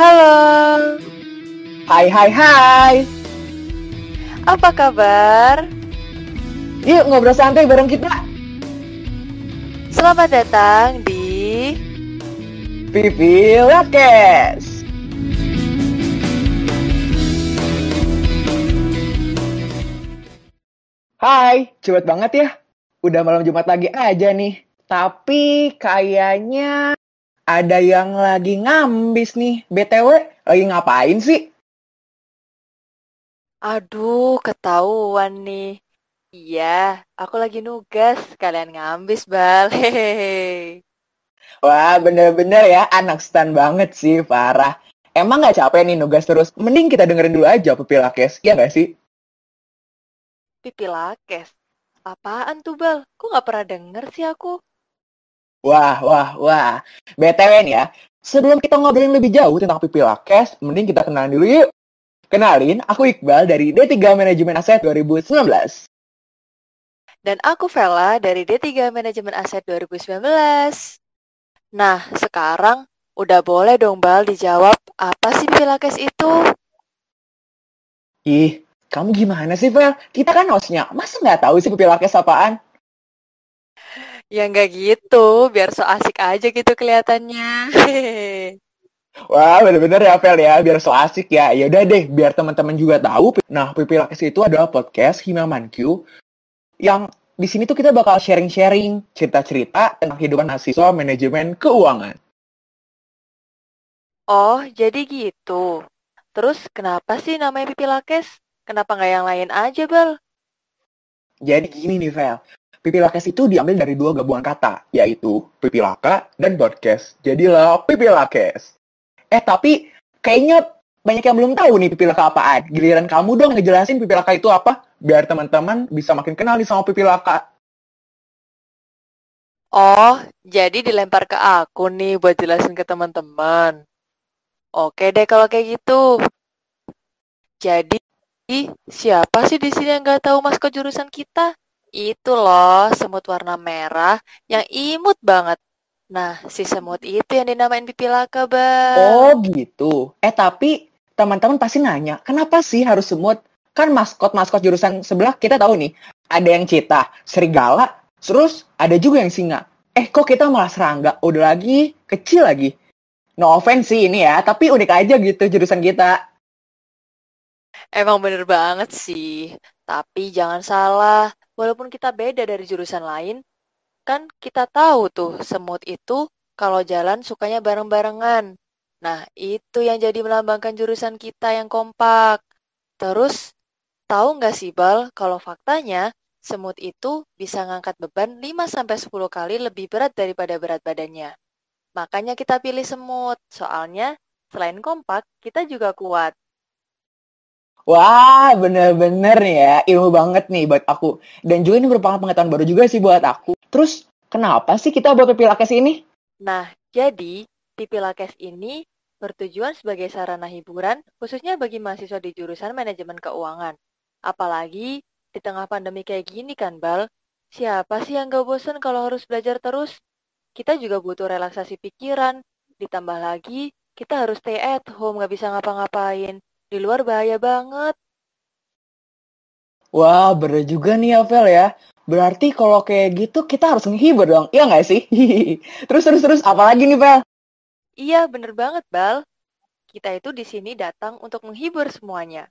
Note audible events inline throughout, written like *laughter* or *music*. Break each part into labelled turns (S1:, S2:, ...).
S1: Halo,
S2: Hai hai hai.
S1: apa kabar?
S2: Yuk ngobrol santai bareng kita.
S1: Selamat datang di
S2: Vivi Lakes. Hai, cepet banget ya. Udah malam Jumat lagi aja nih. Tapi kayaknya ada yang lagi ngambis nih. BTW, lagi ngapain sih?
S1: Aduh, ketahuan nih. Iya, aku lagi nugas, kalian ngambis, Bal. *laughs* Hehehe.
S2: Wah, bener-bener ya, anak stan banget sih, parah. Emang nggak capek nih nugas terus? Mending kita dengerin dulu aja Pipi Lakes, ya nggak sih?
S1: Pipi lakes. Apaan tuh, Bal? Kok nggak pernah denger sih aku?
S2: Wah, wah, wah. BTW nih ya, sebelum kita ngobrolin lebih jauh tentang Pipi Lakes, mending kita kenalan dulu yuk. Kenalin, aku Iqbal dari D3 Manajemen Aset 2019.
S1: Dan aku Vela dari D3 Manajemen Aset 2019. Nah, sekarang udah boleh dong, Bal, dijawab apa sih pipi lakes itu?
S2: Ih, kamu gimana sih, Vel? Kita kan hostnya, masa nggak tahu sih Pipi Lakes apaan?
S1: Ya nggak gitu, biar so asik aja gitu kelihatannya. *laughs*
S2: Wah, bener-bener ya, Vel ya, biar so asik ya. Ya udah deh, biar teman-teman juga tahu. Nah, Pipi Lakes itu adalah podcast Himaman Q yang di sini tuh kita bakal sharing-sharing cerita-cerita tentang kehidupan mahasiswa manajemen keuangan.
S1: Oh, jadi gitu. Terus kenapa sih namanya pipi lakes? Kenapa nggak yang lain aja, Bal?
S2: Jadi gini nih, Vel. Pipi Lakes itu diambil dari dua gabungan kata, yaitu Pipi Laka dan podcast. Jadilah Pipi Lakes. Eh, tapi kayaknya banyak yang belum tahu nih Pipi Laka apaan. Giliran kamu dong ngejelasin Pipi Laka itu apa, biar teman-teman bisa makin kenal nih sama Pipi Laka.
S1: Oh, jadi dilempar ke aku nih buat jelasin ke teman-teman. Oke deh kalau kayak gitu. Jadi, siapa sih di sini yang nggak tahu maskot jurusan kita? Itu loh, semut warna merah yang imut banget. Nah, si semut itu yang dinamain pipi laka, Bal.
S2: Oh gitu. Eh tapi teman-teman pasti nanya, kenapa sih harus semut? Kan maskot-maskot jurusan sebelah kita tahu nih. Ada yang cita, serigala, terus ada juga yang singa. Eh kok kita malah serangga? Udah lagi, kecil lagi. No offense sih ini ya, tapi unik aja gitu jurusan kita.
S1: Emang bener banget sih. Tapi jangan salah, walaupun kita beda dari jurusan lain, kan kita tahu tuh semut itu kalau jalan sukanya bareng-barengan. Nah, itu yang jadi melambangkan jurusan kita yang kompak. Terus, tahu nggak sih Bal, kalau faktanya semut itu bisa ngangkat beban 5-10 kali lebih berat daripada berat badannya. Makanya kita pilih semut, soalnya selain kompak, kita juga kuat.
S2: Wah, bener-bener ya, ilmu banget nih buat aku. Dan juga ini merupakan pengetahuan baru juga sih buat aku. Terus, kenapa sih kita buat Pipi Lakes ini?
S1: Nah, jadi Pipi Lakes ini bertujuan sebagai sarana hiburan khususnya bagi mahasiswa di jurusan manajemen keuangan. Apalagi di tengah pandemi kayak gini kan, Bal. Siapa sih yang gak bosan kalau harus belajar terus? Kita juga butuh relaksasi pikiran. Ditambah lagi, kita harus stay at home, gak bisa ngapa-ngapain. Di luar bahaya banget.
S2: Wah, bener juga nih ya, Vel ya. Berarti kalau kayak gitu kita harus menghibur dong, iya nggak sih? *laughs* terus, terus, terus, apa lagi nih, Vel?
S1: Iya, bener banget, Bal. Kita itu di sini datang untuk menghibur semuanya.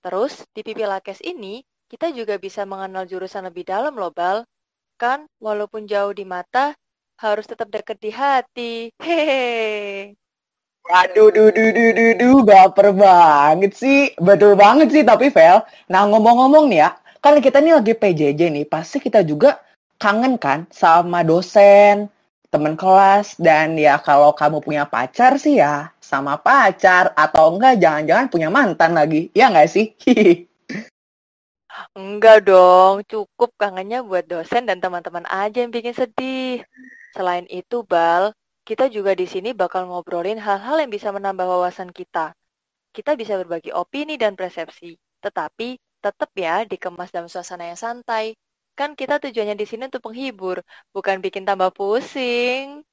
S1: Terus, di Pipi Lakes ini, kita juga bisa mengenal jurusan lebih dalam loh, Bal. Kan, walaupun jauh di mata, harus tetap dekat di hati. Hehehe.
S2: Waduh, du, du, du, du, du, baper banget sih. Betul banget sih, tapi Vel. Nah, ngomong-ngomong nih ya, kan kita nih lagi PJJ nih, pasti kita juga kangen kan sama dosen, teman kelas, dan ya kalau kamu punya pacar sih ya sama pacar, atau enggak jangan-jangan punya mantan lagi, ya nggak sih? *laughs*
S1: Enggak dong, cukup kangennya buat dosen dan teman-teman aja yang bikin sedih. Selain itu, Bal, kita juga di sini bakal ngobrolin hal-hal yang bisa menambah wawasan kita. Kita bisa berbagi opini dan persepsi, tetapi tetap ya dikemas dalam suasana yang santai. Kan kita tujuannya di sini untuk menghibur, bukan bikin tambah pusing.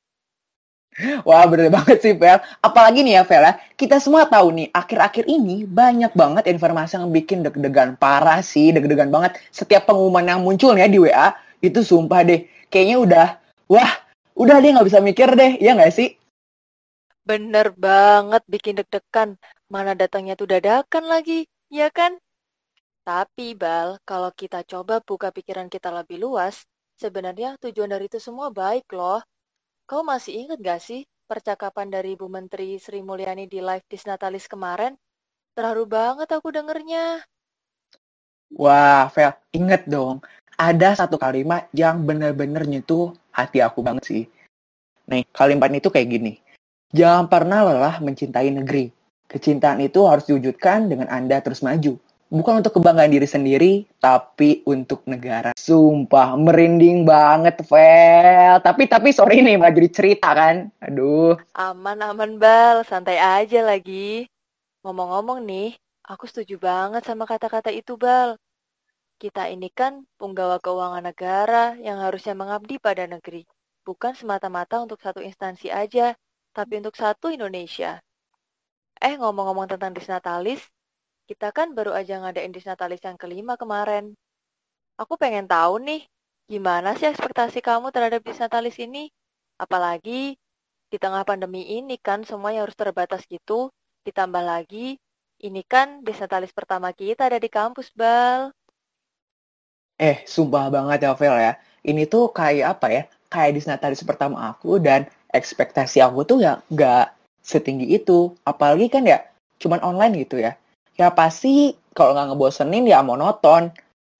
S2: Wah bener banget sih Vel. Apalagi nih ya Vel ya, kita semua tahu nih akhir-akhir ini banyak banget informasi yang bikin deg-degan parah sih, deg-degan banget. Setiap pengumuman yang muncul ya di WA, itu sumpah deh, kayaknya udah, wah udah deh nggak bisa mikir deh, ya nggak sih?
S1: Bener banget bikin deg-degan. Mana datangnya tuh dadakan lagi, ya kan? Tapi Bal, kalau kita coba buka pikiran kita lebih luas, sebenarnya tujuan dari itu semua baik loh. Kau masih ingat gak sih percakapan dari Bu Menteri Sri Mulyani di live Disnatalis kemarin? Terharu banget aku dengernya.
S2: Wah, Vel, inget dong. Ada satu kalimat yang bener-bener nyentuh hati aku banget sih. Nih, kalimat itu kayak gini. Jangan pernah lelah mencintai negeri. Kecintaan itu harus diwujudkan dengan Anda terus maju bukan untuk kebanggaan diri sendiri, tapi untuk negara. Sumpah, merinding banget, Vel. Tapi, tapi sorry nih, malah jadi cerita kan. Aduh.
S1: Aman-aman, Bal. Santai aja lagi. Ngomong-ngomong nih, aku setuju banget sama kata-kata itu, Bal. Kita ini kan penggawa keuangan negara yang harusnya mengabdi pada negeri. Bukan semata-mata untuk satu instansi aja, tapi untuk satu Indonesia. Eh, ngomong-ngomong tentang disnatalis, kita kan baru aja ngadain disnatalis yang kelima kemarin. Aku pengen tahu nih, gimana sih ekspektasi kamu terhadap disnatalis ini? Apalagi di tengah pandemi ini kan semuanya harus terbatas gitu. Ditambah lagi, ini kan disnatalis pertama kita ada di kampus, Bal.
S2: Eh, sumpah banget ya, Vel ya. Ini tuh kayak apa ya? Kayak disnatalis pertama aku dan ekspektasi aku tuh ya nggak setinggi itu. Apalagi kan ya cuman online gitu ya ya pasti kalau nggak ngebosenin ya monoton.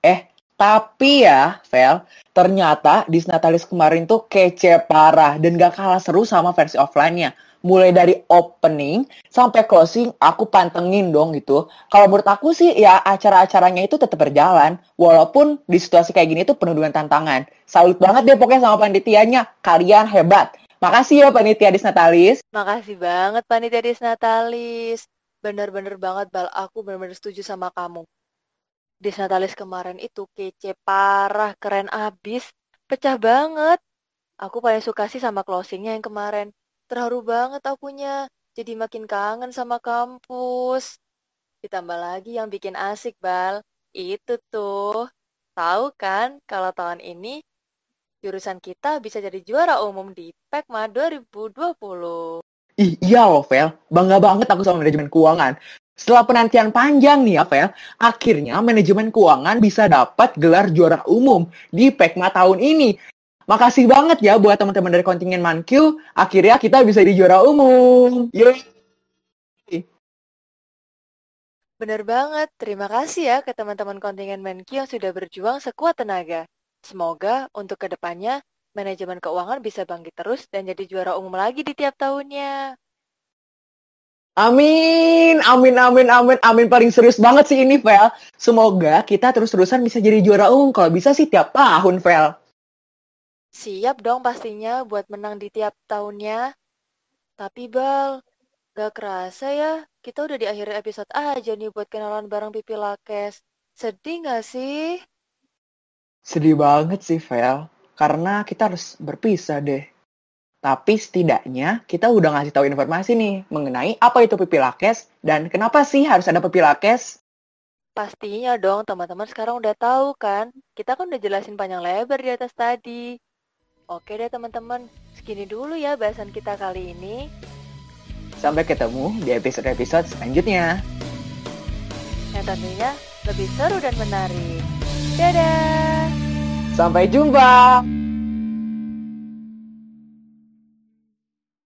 S2: Eh, tapi ya, Vel, ternyata di Natalis kemarin tuh kece parah dan gak kalah seru sama versi offline-nya. Mulai dari opening sampai closing, aku pantengin dong gitu. Kalau menurut aku sih ya acara-acaranya itu tetap berjalan. Walaupun di situasi kayak gini tuh penuh dengan tantangan. Salut banget deh pokoknya sama panitianya. Kalian hebat. Makasih ya panitia Disnatalis.
S1: Makasih banget panitia Disnatalis. Bener-bener banget, Bal. Aku bener-bener setuju sama kamu. Disnatalis kemarin itu kece parah, keren abis. Pecah banget. Aku paling suka sih sama closingnya yang kemarin. Terharu banget akunya. Jadi makin kangen sama kampus. Ditambah lagi yang bikin asik, Bal. Itu tuh. Tahu kan kalau tahun ini jurusan kita bisa jadi juara umum di PEKMA 2020.
S2: Ih, iya loh, Vel. Bangga banget aku sama manajemen keuangan. Setelah penantian panjang nih ya, Vel, akhirnya manajemen keuangan bisa dapat gelar juara umum di PEKMA tahun ini. Makasih banget ya buat teman-teman dari kontingen Mankyu. Akhirnya kita bisa di juara umum. Yeay.
S1: Bener banget. Terima kasih ya ke teman-teman kontingen Mankyu yang sudah berjuang sekuat tenaga. Semoga untuk ke depannya manajemen keuangan bisa bangkit terus dan jadi juara umum lagi di tiap tahunnya.
S2: Amin, amin, amin, amin, amin. Paling serius banget sih ini, Vel. Semoga kita terus-terusan bisa jadi juara umum. Kalau bisa sih tiap tahun, Vel.
S1: Siap dong pastinya buat menang di tiap tahunnya. Tapi, Bal, gak kerasa ya, kita udah di akhir episode aja nih buat kenalan bareng Pipi Lakes. Sedih gak sih?
S2: Sedih banget sih, Vel karena kita harus berpisah deh. Tapi setidaknya kita udah ngasih tahu informasi nih mengenai apa itu pipilakes dan kenapa sih harus ada pipilakes.
S1: Pastinya dong teman-teman sekarang udah tahu kan. Kita kan udah jelasin panjang lebar di atas tadi. Oke deh teman-teman, segini dulu ya bahasan kita kali ini.
S2: Sampai ketemu di episode-episode selanjutnya.
S1: Yang tentunya lebih seru dan menarik. Dadah!
S2: Sampai jumpa.